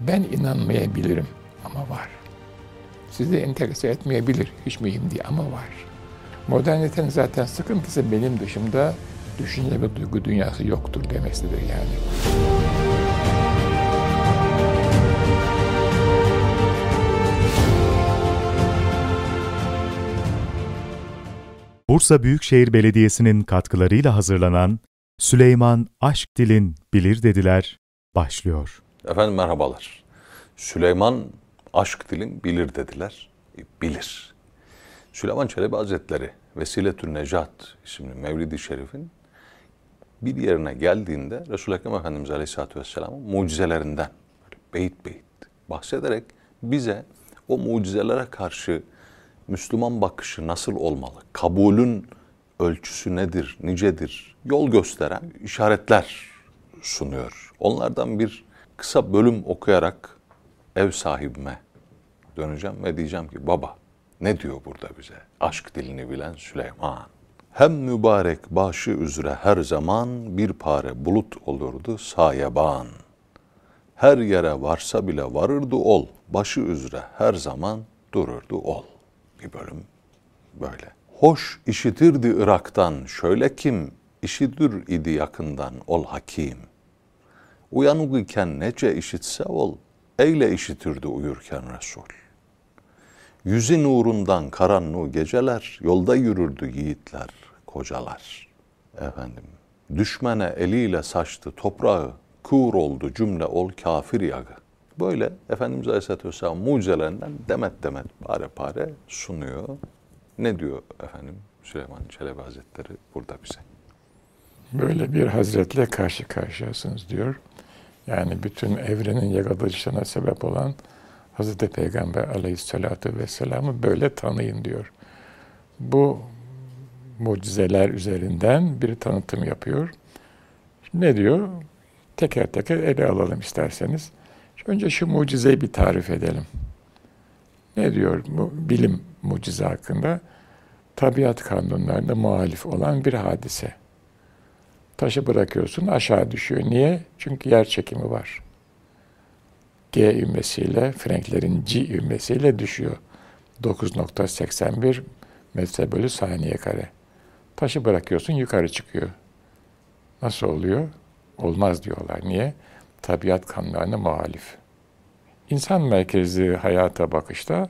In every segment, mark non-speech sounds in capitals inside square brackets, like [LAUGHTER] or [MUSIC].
Ben inanmayabilirim ama var. Sizi enterese etmeyebilir, hiç mühim değil ama var. Modernitenin zaten sıkıntısı benim dışımda düşünce ve duygu dünyası yoktur demesidir yani. Bursa Büyükşehir Belediyesi'nin katkılarıyla hazırlanan Süleyman Aşk Dilin Bilir Dediler başlıyor. Efendim merhabalar. Süleyman Aşk Dilin Bilir dediler. E, bilir. Süleyman Çelebi Hazretleri Vesiletün Necat isimli Mevlid-i Şerif'in bir yerine geldiğinde Resul-i Ekrem Efendimiz Aleyhisselatü Vesselam'ın mucizelerinden beyit beyit bahsederek bize o mucizelere karşı Müslüman bakışı nasıl olmalı? Kabulün ölçüsü nedir, nicedir? Yol gösteren işaretler sunuyor. Onlardan bir kısa bölüm okuyarak ev sahibime döneceğim ve diyeceğim ki baba ne diyor burada bize? Aşk dilini bilen Süleyman. Hem mübarek başı üzere her zaman bir pare bulut olurdu sayeban. Her yere varsa bile varırdı ol, başı üzere her zaman dururdu ol. Bir bölüm böyle. Hoş işitirdi Irak'tan şöyle kim, işidir idi yakından ol hakim. Uyanık iken nece işitse ol, eyle işitirdi uyurken Resul. Yüzü nurundan karanlığı geceler, yolda yürürdü yiğitler, kocalar. Efendim, düşmene eliyle saçtı toprağı, kur oldu cümle ol kafir yağı. Böyle Efendimiz Aleyhisselatü Vesselam mucizelerinden demet demet pare pare sunuyor. Ne diyor efendim Süleyman Çelebi Hazretleri burada bize? Böyle bir hazretle karşı karşıyasınız diyor. Yani bütün evrenin yaratılışına sebep olan Hazreti Peygamber aleyhissalatu vesselam'ı böyle tanıyın diyor. Bu mucizeler üzerinden bir tanıtım yapıyor. Ne diyor? Teker teker ele alalım isterseniz. Önce şu mucizeyi bir tarif edelim. Ne diyor bu bilim mucize hakkında? Tabiat kanunlarına muhalif olan bir hadise. Taşı bırakıyorsun aşağı düşüyor. Niye? Çünkü yer çekimi var. G ivmesiyle, Franklerin G ivmesiyle düşüyor. 9.81 metre bölü saniye kare. Taşı bırakıyorsun yukarı çıkıyor. Nasıl oluyor? Olmaz diyorlar. Niye? Tabiat kanunlarına muhalif. İnsan merkezli hayata bakışta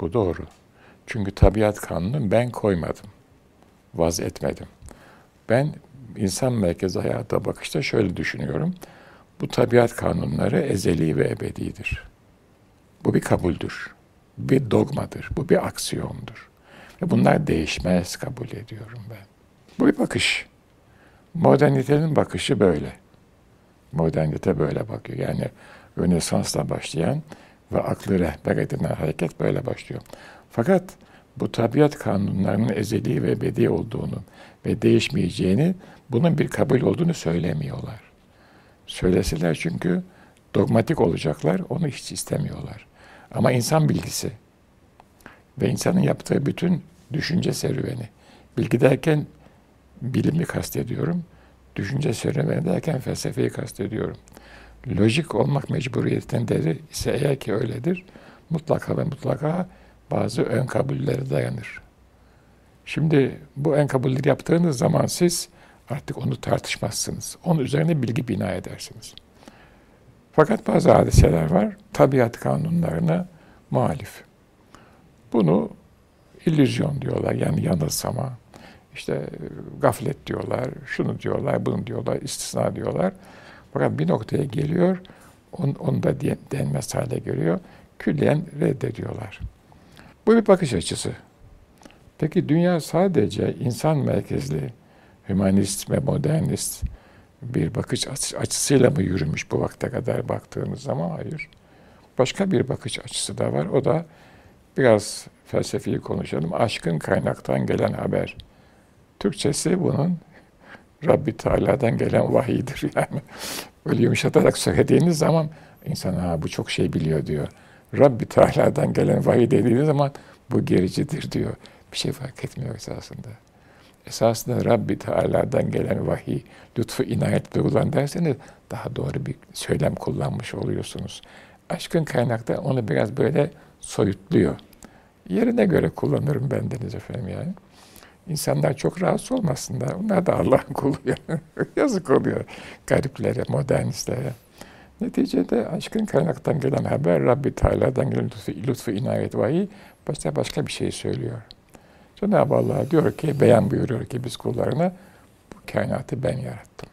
bu doğru. Çünkü tabiat kanunu ben koymadım. Vaz etmedim. Ben insan merkezli hayata bakışta şöyle düşünüyorum. Bu tabiat kanunları ezeli ve ebedidir. Bu bir kabuldür. Bir dogmadır. Bu bir aksiyondur. Ve bunlar değişmez kabul ediyorum ben. Bu bir bakış. Modernitenin bakışı böyle. Modernite böyle bakıyor. Yani Rönesans'la başlayan ve aklı rehber edinen hareket böyle başlıyor. Fakat bu tabiat kanunlarının ezeli ve ebedi olduğunu ve değişmeyeceğini, bunun bir kabul olduğunu söylemiyorlar. Söyleseler çünkü dogmatik olacaklar, onu hiç istemiyorlar. Ama insan bilgisi ve insanın yaptığı bütün düşünce serüveni, bilgi derken bilimi kastediyorum, düşünce serüveni derken felsefeyi kastediyorum. Lojik olmak mecburiyetindedir ise eğer ki öyledir, mutlaka ve mutlaka bazı ön kabullere dayanır. Şimdi bu ön kabulleri yaptığınız zaman siz artık onu tartışmazsınız. Onun üzerine bilgi bina edersiniz. Fakat bazı hadiseler var, tabiat kanunlarına muhalif. Bunu illüzyon diyorlar, yani yanılsama, işte gaflet diyorlar, şunu diyorlar, bunu diyorlar, istisna diyorlar. Fakat bir noktaya geliyor, on, onu da denmez hale geliyor, külliyen reddediyorlar. Bu bir bakış açısı. Peki dünya sadece insan merkezli, hümanist ve modernist bir bakış açısıyla mı yürümüş bu vakte kadar baktığımız zaman? Hayır. Başka bir bakış açısı da var. O da biraz felsefeyi konuşalım. Aşkın kaynaktan gelen haber. Türkçesi bunun Rabbi Teala'dan gelen vahiydir [LAUGHS] yani. Öyle yumuşatarak söylediğiniz zaman insan ha bu çok şey biliyor diyor. Rabbi Teala'dan gelen vahiy dediğiniz zaman bu gericidir diyor. Bir şey fark etmiyor esasında. Esasında Rabbi Teala'dan gelen vahiy, lütfu inayet duyulan derseniz daha doğru bir söylem kullanmış oluyorsunuz. Aşkın kaynakta onu biraz böyle soyutluyor. Yerine göre kullanırım ben deniz efendim yani. İnsanlar çok rahatsız olmasınlar. Onlar da Allah'ın kulu. [LAUGHS] Yazık oluyor gariplere, modernistlere. Neticede aşkın kaynaktan gelen haber Rabbi Teala'dan gelen lütfu, lütfu inayet vahiy başka başka bir şey söylüyor. Cenab-ı Allah diyor ki, beyan buyuruyor ki biz kullarına bu kainatı ben yarattım.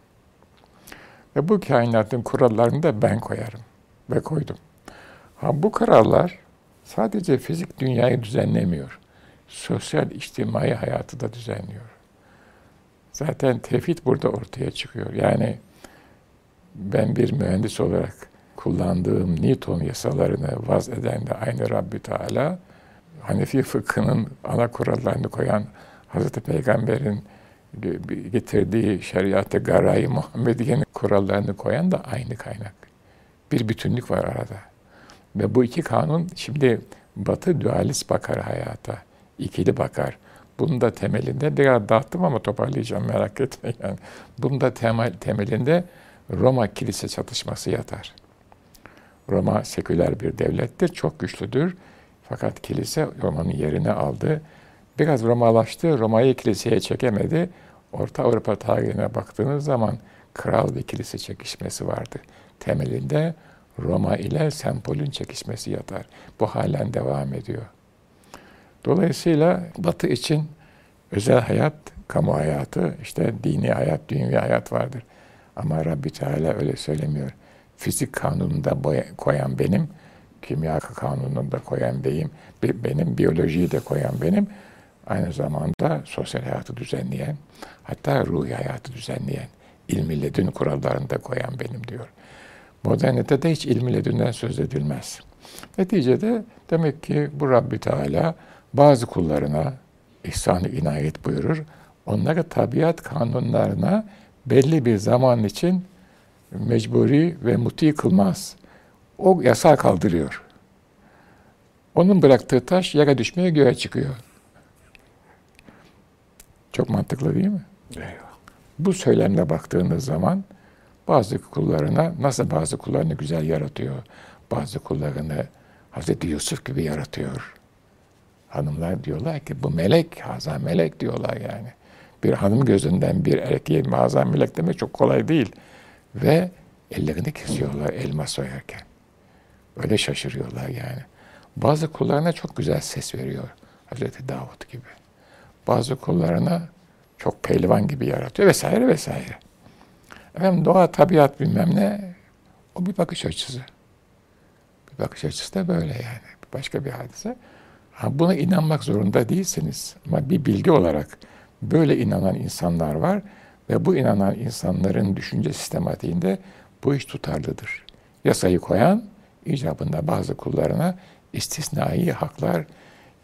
Ve bu kainatın kurallarını da ben koyarım ve koydum. Ha bu kurallar sadece fizik dünyayı düzenlemiyor. Sosyal, içtimai hayatı da düzenliyor. Zaten tevhid burada ortaya çıkıyor. Yani ben bir mühendis olarak kullandığım Newton yasalarını vaz eden de aynı Rabbi Teala, Hanefi fıkhının ana kurallarını koyan Hazreti Peygamber'in getirdiği şeriat-ı garay Muhammediye'nin kurallarını koyan da aynı kaynak. Bir bütünlük var arada. Ve bu iki kanun şimdi Batı dualist bakar hayata. ikili bakar. Bunun da temelinde biraz dağıttım ama toparlayacağım merak etmeyin. Yani bunun da temel, temelinde Roma kilise çatışması yatar. Roma seküler bir devlettir, çok güçlüdür. Fakat kilise Roma'nın yerini aldı. Biraz Romalaştı, Roma'yı kiliseye çekemedi. Orta Avrupa tarihine baktığınız zaman kral ve kilise çekişmesi vardı. Temelinde Roma ile Sempol'ün çekişmesi yatar. Bu halen devam ediyor. Dolayısıyla Batı için özel hayat, kamu hayatı, işte dini hayat, dünya hayat vardır. Ama Rabbi Teala öyle söylemiyor. Fizik kanununda koyan benim, kimya kanununda koyan beyim, benim biyolojiyi de koyan benim, aynı zamanda sosyal hayatı düzenleyen, hatta ruhi hayatı düzenleyen, ilmi ledün kurallarını da koyan benim diyor. Modernitede hiç ilmi ledünden söz edilmez. Neticede demek ki bu Rabbi Teala bazı kullarına ihsan-ı inayet buyurur. Onları tabiat kanunlarına belli bir zaman için mecburi ve muti kılmaz. O yasağı kaldırıyor. Onun bıraktığı taş yere düşmeye göğe çıkıyor. Çok mantıklı değil mi? Eyvah. Bu söylemle baktığınız zaman bazı kullarına, nasıl bazı kullarını güzel yaratıyor, bazı kullarını Hazreti Yusuf gibi yaratıyor. Hanımlar diyorlar ki bu melek, hazan melek diyorlar yani. Bir hanım gözünden bir erkeğe hazan melek demek çok kolay değil. Ve ellerini kesiyorlar elma soyarken. Öyle şaşırıyorlar yani. Bazı kullarına çok güzel ses veriyor. Hazreti Davut gibi. Bazı kullarına çok pehlivan gibi yaratıyor vesaire vesaire. Efendim doğa, tabiat bilmem ne o bir bakış açısı. Bir bakış açısı da böyle yani. Başka bir hadise. Ha, buna inanmak zorunda değilsiniz. Ama bir bilgi olarak böyle inanan insanlar var ve bu inanan insanların düşünce sistematiğinde bu iş tutarlıdır. Yasayı koyan icabında bazı kullarına istisnai haklar,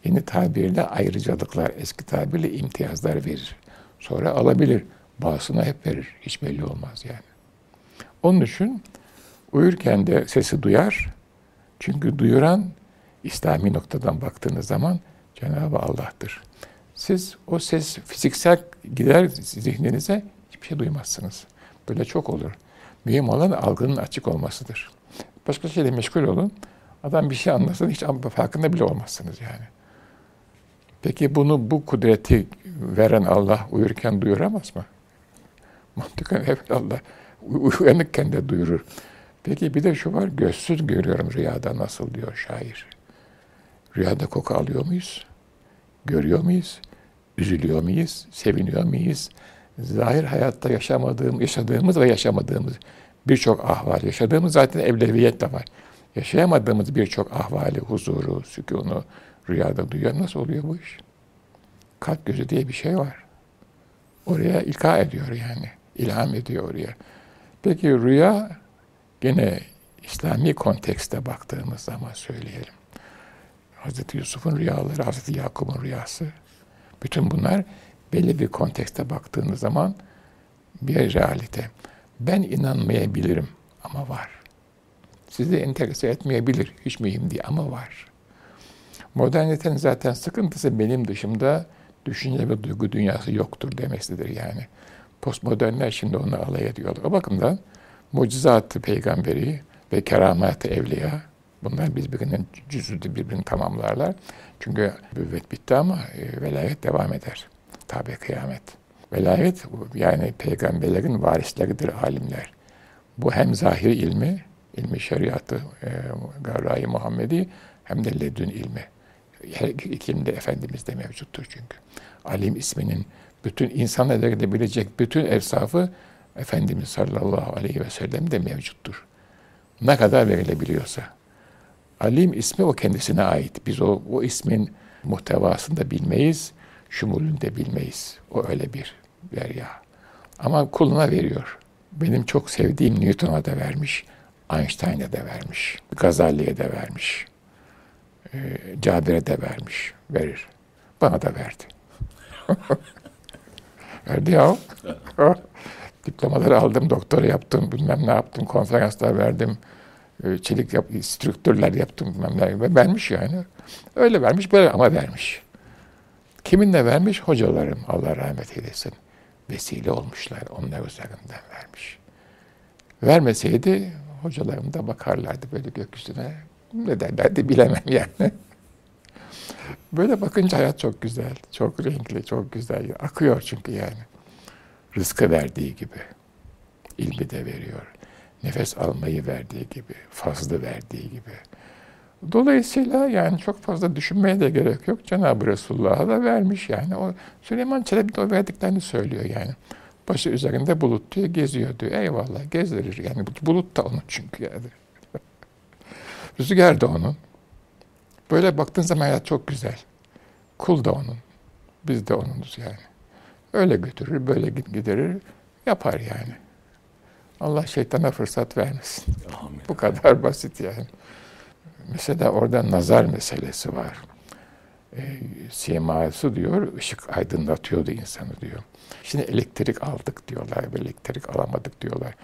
yeni tabirle ayrıcalıklar, eski tabirle imtiyazlar verir. Sonra alabilir. Bazısına hep verir. Hiç belli olmaz yani. Onun için uyurken de sesi duyar. Çünkü duyuran İslami noktadan baktığınız zaman Cenab-ı Allah'tır. Siz o ses fiziksel gider zihninize hiçbir şey duymazsınız. Böyle çok olur. Mühim olan algının açık olmasıdır. Başka şeyle meşgul olun. Adam bir şey anlasın hiç farkında bile olmazsınız yani. Peki bunu bu kudreti veren Allah uyurken duyuramaz mı? [LAUGHS] Mantıken evet Allah uyanıkken de duyurur. Peki bir de şu var, gözsüz görüyorum rüyada nasıl diyor şair. Rüyada koku alıyor muyuz? Görüyor muyuz? Üzülüyor muyuz? Seviniyor muyuz? Zahir hayatta yaşamadığım, yaşadığımız ve yaşamadığımız birçok ahval, yaşadığımız zaten evleviyet de var. Yaşayamadığımız birçok ahvali, huzuru, sükunu rüyada duyuyor. Nasıl oluyor bu iş? Kalp gözü diye bir şey var. Oraya ilka ediyor yani. ilham ediyor oraya. Peki rüya gene İslami kontekste baktığımız zaman söyleyelim. Hazreti Yusuf'un rüyaları, Hazreti Yakup'un rüyası. Bütün bunlar belli bir kontekste baktığınız zaman bir realite. Ben inanmayabilirim ama var. Sizi enterese etmeyebilir, hiç mühim değil ama var. Modernitenin zaten sıkıntısı benim dışımda düşünce ve duygu dünyası yoktur demesidir yani. Postmodernler şimdi onu alay ediyorlar. O bakımdan mucizat peygamberi ve keramat evliya Bunlar birbirinin cüzü birbirini tamamlarlar. Çünkü nübüvvet bitti ama e, velayet devam eder. Tabi kıyamet. Velayet yani peygamberlerin varisleridir alimler. Bu hem zahir ilmi, ilmi şeriatı, e, Garra-i Muhammedi hem de ledün ilmi. Her iki ilimde Efendimiz'de mevcuttur çünkü. Alim isminin bütün insanlara bilecek bütün evsafı Efendimiz sallallahu aleyhi ve sellem de mevcuttur. Ne kadar verilebiliyorsa. Alim ismi o kendisine ait. Biz o, o ismin muhtevasını da bilmeyiz, şumulünü de bilmeyiz. O öyle bir derya. Ama kuluna veriyor. Benim çok sevdiğim Newton'a da vermiş, Einstein'a da vermiş, Gazali'ye de vermiş, e, Cabir'e de vermiş, verir. Bana da verdi. [LAUGHS] verdi ya. [LAUGHS] Diplomaları aldım, doktora yaptım, bilmem ne yaptım, konferanslar verdim, çelik yap, strüktürler yaptım bilmem ne. Ve vermiş yani. Öyle vermiş, böyle ama vermiş. Kiminle vermiş? Hocalarım, Allah rahmet eylesin. Vesile olmuşlar, onlar üzerinden vermiş. Vermeseydi hocalarım da bakarlardı böyle gökyüzüne. Ne derlerdi bilemem yani. [LAUGHS] Böyle bakınca hayat çok güzel, çok renkli, çok güzel. Akıyor çünkü yani. Rızkı verdiği gibi. ilmi de veriyor. Nefes almayı verdiği gibi, fazla verdiği gibi. Dolayısıyla yani çok fazla düşünmeye de gerek yok. Cenab-ı Resulullah'a da vermiş yani. O Süleyman Çelebi de o verdiklerini söylüyor yani. Başı üzerinde bulut diyor, geziyor diyor. Eyvallah gezdirir yani. Bulut da onun çünkü yani. [LAUGHS] Rüzgar da onun. Böyle baktığın zaman hayat çok güzel. Kul da onun. Biz de onunuz yani. Öyle götürür, böyle giderir, yapar yani. Allah şeytana fırsat vermesin. Amin. Bu kadar basit yani. Mesela orada nazar meselesi var. E, siması diyor, ışık aydınlatıyordu insanı diyor. Şimdi elektrik aldık diyorlar, elektrik alamadık diyorlar.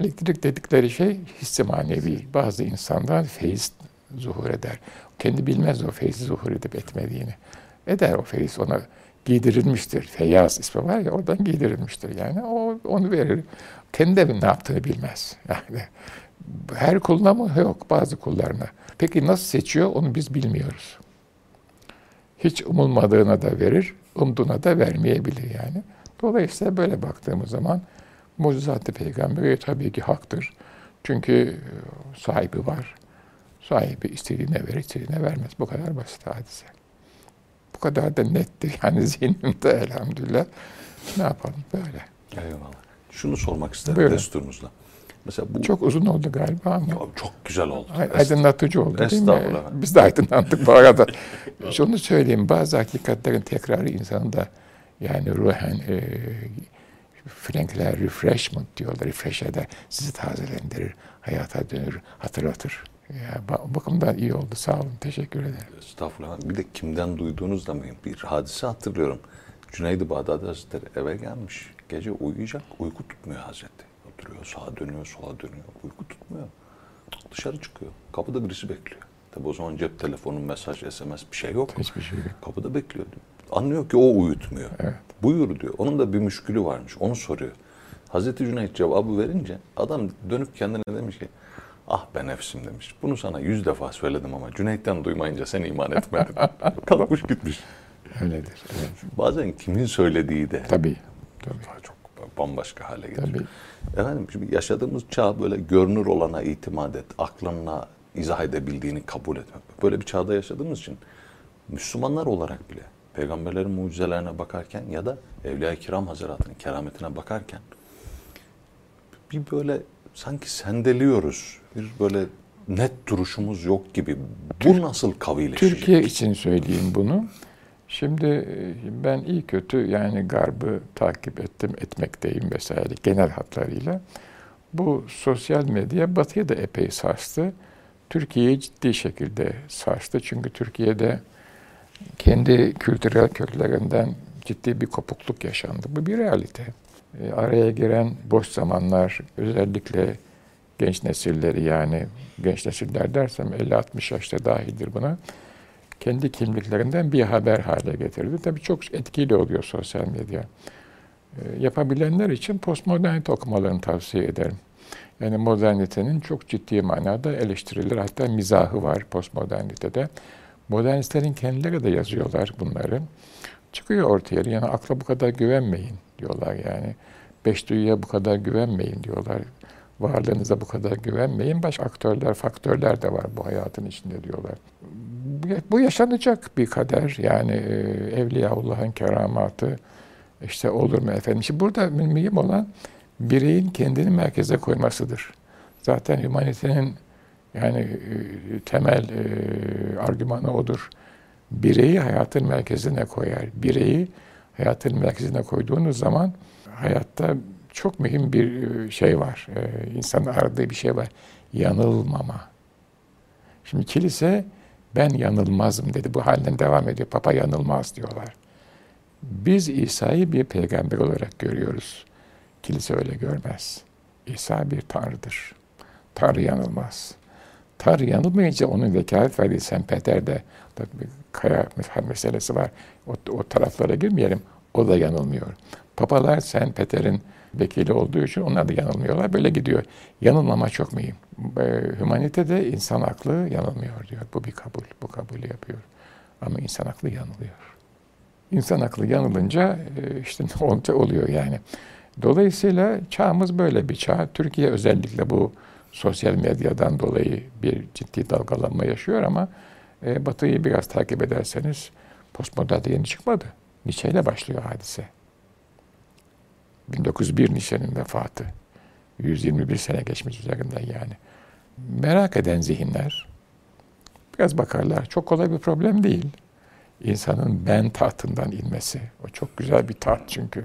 Elektrik dedikleri şey hissi manevi. Bazı insanlar feyiz zuhur eder. Kendi bilmez o feyiz zuhur edip etmediğini. Eder o feyiz ona giydirilmiştir. Feyyaz ismi var ya oradan giydirilmiştir yani. O onu verir. Kendi de ne yaptığını bilmez. Yani her kuluna mı? Yok bazı kullarına. Peki nasıl seçiyor onu biz bilmiyoruz. Hiç umulmadığına da verir, umduğuna da vermeyebilir yani. Dolayısıyla böyle baktığımız zaman mucizat-ı peygamberi tabii ki haktır. Çünkü e, sahibi var. Sahibi istediğine verir, istediğine vermez. Bu kadar basit hadise. Bu kadar da nettir yani [LAUGHS] zihnimde elhamdülillah. Ne yapalım böyle. Eyvallah. Şunu sormak isterim Buyurun. desturunuzla. Mesela bu çok uzun oldu galiba ama. Çok güzel oldu. Aydınlatıcı oldu değil mi? Biz de aydınlandık bu arada. [LAUGHS] Şunu söyleyeyim, bazı hakikatlerin tekrarı insanında yani ruhen e, Frankler refreshment diyorlar, refresh eder, sizi tazelendirir, hayata dönür, hatırlatır. Ya, bakımdan iyi oldu. Sağ olun. Teşekkür ederim. Estağfurullah. Bir de kimden duyduğunuz da mühim. Bir hadise hatırlıyorum. Cüneyd-i Bağdadi Hazretleri eve gelmiş. Gece uyuyacak. Uyku tutmuyor Hazreti. Oturuyor. Sağa dönüyor, sola dönüyor. Uyku tutmuyor. Dışarı çıkıyor. Kapıda birisi bekliyor. Tabi o zaman cep telefonu, mesaj, SMS bir şey yok. Hiçbir şey yok. Kapıda bekliyor. Anlıyor ki o uyutmuyor. Evet. Buyur diyor. Onun da bir müşkülü varmış. Onu soruyor. Hazreti Cüneyt cevabı verince adam dönüp kendine demiş ki Ah ben nefsim demiş. Bunu sana yüz defa söyledim ama Cüneyt'ten duymayınca sen iman etmedin. [LAUGHS] Kalkmış gitmiş. Öyledir. Evet. Bazen kimin söylediği de tabii, tabii. çok bambaşka hale getiriyor. Tabii. Efendim şimdi yaşadığımız çağ böyle görünür olana itimat et, aklınla izah edebildiğini kabul etmek. Böyle bir çağda yaşadığımız için Müslümanlar olarak bile peygamberlerin mucizelerine bakarken ya da Evliya-i Kiram Hazretleri'nin kerametine bakarken bir böyle sanki sendeliyoruz. Bir böyle net duruşumuz yok gibi. Bu nasıl kavileşecek? Türkiye için söyleyeyim bunu. Şimdi e, ben iyi kötü yani garbı takip ettim, etmekteyim vesaire genel hatlarıyla. Bu sosyal medya batıya da epey sarstı. Türkiye'yi ciddi şekilde sarstı. Çünkü Türkiye'de kendi kültürel köklerinden ciddi bir kopukluk yaşandı. Bu bir realite. E, araya giren boş zamanlar özellikle genç nesilleri yani genç nesiller dersem 50-60 yaşta dahildir buna kendi kimliklerinden bir haber hale getirdi. Tabii çok etkili oluyor sosyal medya. E, yapabilenler için postmodernite okumalarını tavsiye ederim. Yani modernitenin çok ciddi manada eleştirilir. Hatta mizahı var postmodernitede. Modernistlerin kendileri de yazıyorlar bunları. Çıkıyor ortaya. Yani akla bu kadar güvenmeyin diyorlar yani. Beş duyuya bu kadar güvenmeyin diyorlar. Varlığınıza bu kadar güvenmeyin. Başka aktörler, faktörler de var bu hayatın içinde diyorlar. Bu yaşanacak bir kader. Yani e, Evliyaullah'ın keramatı işte olur mu efendim? Şimdi burada mühim olan bireyin kendini merkeze koymasıdır. Zaten humanitenin yani e, temel e, argümanı odur. Bireyi hayatın merkezine koyar. Bireyi hayatın merkezine koyduğunuz zaman hayatta çok mühim bir e, şey var. E, insanın aradığı bir şey var. Yanılmama. Şimdi kilise ben yanılmazım dedi. Bu halden devam ediyor. Papa yanılmaz diyorlar. Biz İsa'yı bir peygamber olarak görüyoruz. Kilise öyle görmez. İsa bir tanrıdır. Tanrı yanılmaz. Tanrı yanılmayınca onun vekalet verdiği Sen Peter'de bir kaya meselesi var. O, o taraflara girmeyelim. O da yanılmıyor. Papalar Sen Peter'in vekili olduğu için onlar da yanılmıyorlar. Böyle gidiyor. Yanılmama çok mühim. Humanitede insan aklı yanılmıyor diyor. Bu bir kabul. Bu kabulü yapıyor. Ama insan aklı yanılıyor. İnsan aklı yanılınca e, işte [LAUGHS] ne oluyor yani. Dolayısıyla çağımız böyle bir çağ. Türkiye özellikle bu sosyal medyadan dolayı bir ciddi dalgalanma yaşıyor ama e, Batı'yı biraz takip ederseniz postmodernde yeni çıkmadı. Nietzsche ile başlıyor hadise. 1901 Nietzsche'nin vefatı. 121 sene geçmiş üzerinden yani. Merak eden zihinler biraz bakarlar. Çok kolay bir problem değil. İnsanın ben tahtından inmesi. O çok güzel bir taht çünkü.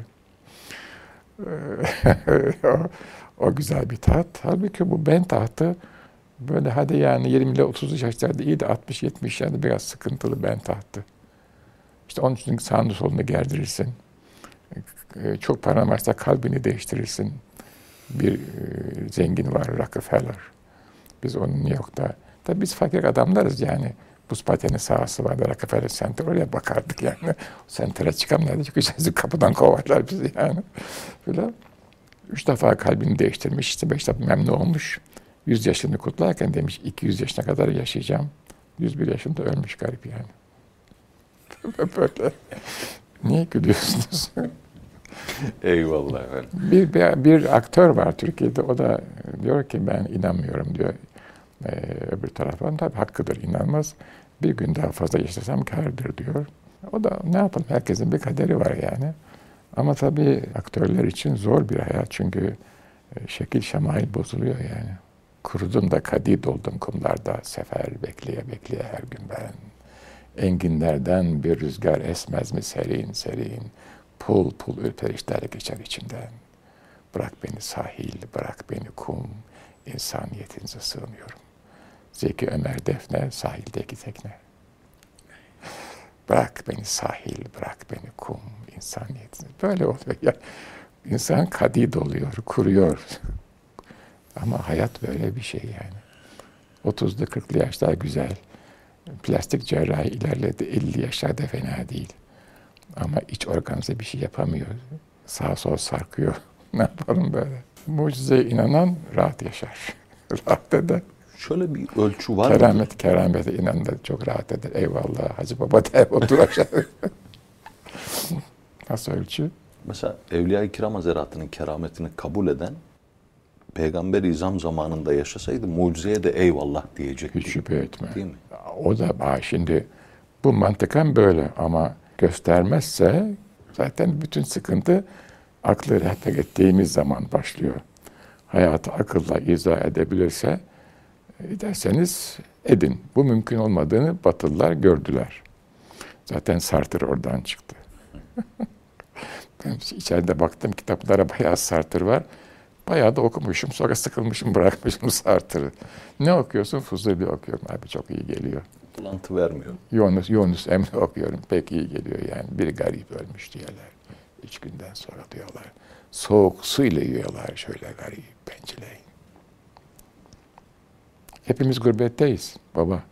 o, [LAUGHS] o güzel bir taht. Halbuki bu ben tahtı böyle hadi yani 20 ile 30 yaşlarda iyi de 60-70 yaşlarda biraz sıkıntılı ben tahtı. İşte onun için sağını solunu gerdirirsin. Ee, çok paran varsa kalbini değiştirirsin. Bir e, zengin var Rockefeller. Biz onun New York'ta. Tabii biz fakir adamlarız yani. Buz pateni sahası vardı Rockefeller Center. Oraya bakardık yani. [LAUGHS] Center'a çıkamayardık. Çıkacağız kapıdan kovarlar bizi yani. Böyle. Üç defa kalbini değiştirmiş. işte beş defa memnun olmuş. Yüz yaşını kutlarken demiş 200 yaşına kadar yaşayacağım. 101 yaşında ölmüş garip yani. [LAUGHS] Böyle. Niye gülüyorsunuz? Eyvallah efendim. Bir, bir, bir aktör var Türkiye'de o da diyor ki ben inanmıyorum diyor. Ee, öbür taraftan tabii hakkıdır inanmaz. Bir gün daha fazla yaşasam kârdır diyor. O da ne yapalım herkesin bir kaderi var yani. Ama tabii aktörler için zor bir hayat çünkü e, şekil şemail bozuluyor yani. Kurudum da kadid oldum kumlarda sefer bekleye bekleye her gün ben. Enginlerden bir rüzgar esmez mi serin serin. Pul pul ürperişler geçer içinden. Bırak beni sahil, bırak beni kum, insaniyetinize sığınıyorum. Zeki Ömer Defne, sahildeki tekne. Bırak beni sahil, bırak beni kum, insaniyetinize. Böyle oluyor ya. İnsan kadid oluyor, kuruyor. Ama hayat böyle bir şey yani. 30'lu 40'lı yaşlar güzel. Plastik cerrahi ilerledi. 50 yaşlarda fena değil. Ama iç organıza bir şey yapamıyor. Sağ sol sarkıyor. [LAUGHS] ne yapalım böyle? Mucizeye inanan rahat yaşar. [LAUGHS] rahat eder. Şöyle bir ölçü var mı? Keramet, keramete inanan da çok rahat eder. Eyvallah Hacı Baba der otur aşağı. [LAUGHS] Nasıl ölçü? Mesela Evliya-i Kiram Hazretleri'nin kerametini kabul eden Peygamber İzam zamanında yaşasaydı mucizeye de eyvallah diyecekti. Hiç şüphe etme. Değil mi? O da şimdi bu mantıken böyle ama göstermezse zaten bütün sıkıntı aklı rehber ettiğimiz zaman başlıyor. Hayatı akılla izah edebilirse derseniz edin. Bu mümkün olmadığını Batılılar gördüler. Zaten Sartre oradan çıktı. [LAUGHS] ben içeride baktım kitaplara bayağı Sartre var. Bayağı da okumuşum. Sonra sıkılmışım [LAUGHS] bırakmışım Sartre'ı. Ne okuyorsun? Fuzuli okuyorum. Abi çok iyi geliyor. Bulantı vermiyor. Yunus, Yunus Emre okuyorum. Pek iyi geliyor yani. Bir garip ölmüş diyorlar. Üç günden sonra diyorlar. Soğuk su ile yiyorlar şöyle garip pençeleyin. Hepimiz gurbetteyiz baba.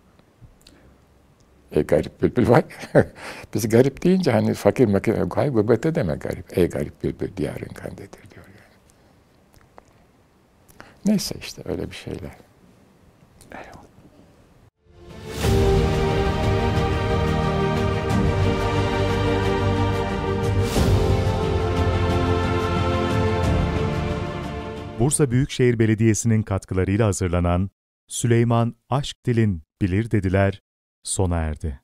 E garip bülbül var. [LAUGHS] Biz garip deyince hani fakir makir, hayır gurbette deme garip. Ey garip bülbül diyarın kandedir. Neyse işte öyle bir şeyler. Bursa Büyükşehir Belediyesi'nin katkılarıyla hazırlanan Süleyman Aşk Dilin Bilir Dediler sona erdi.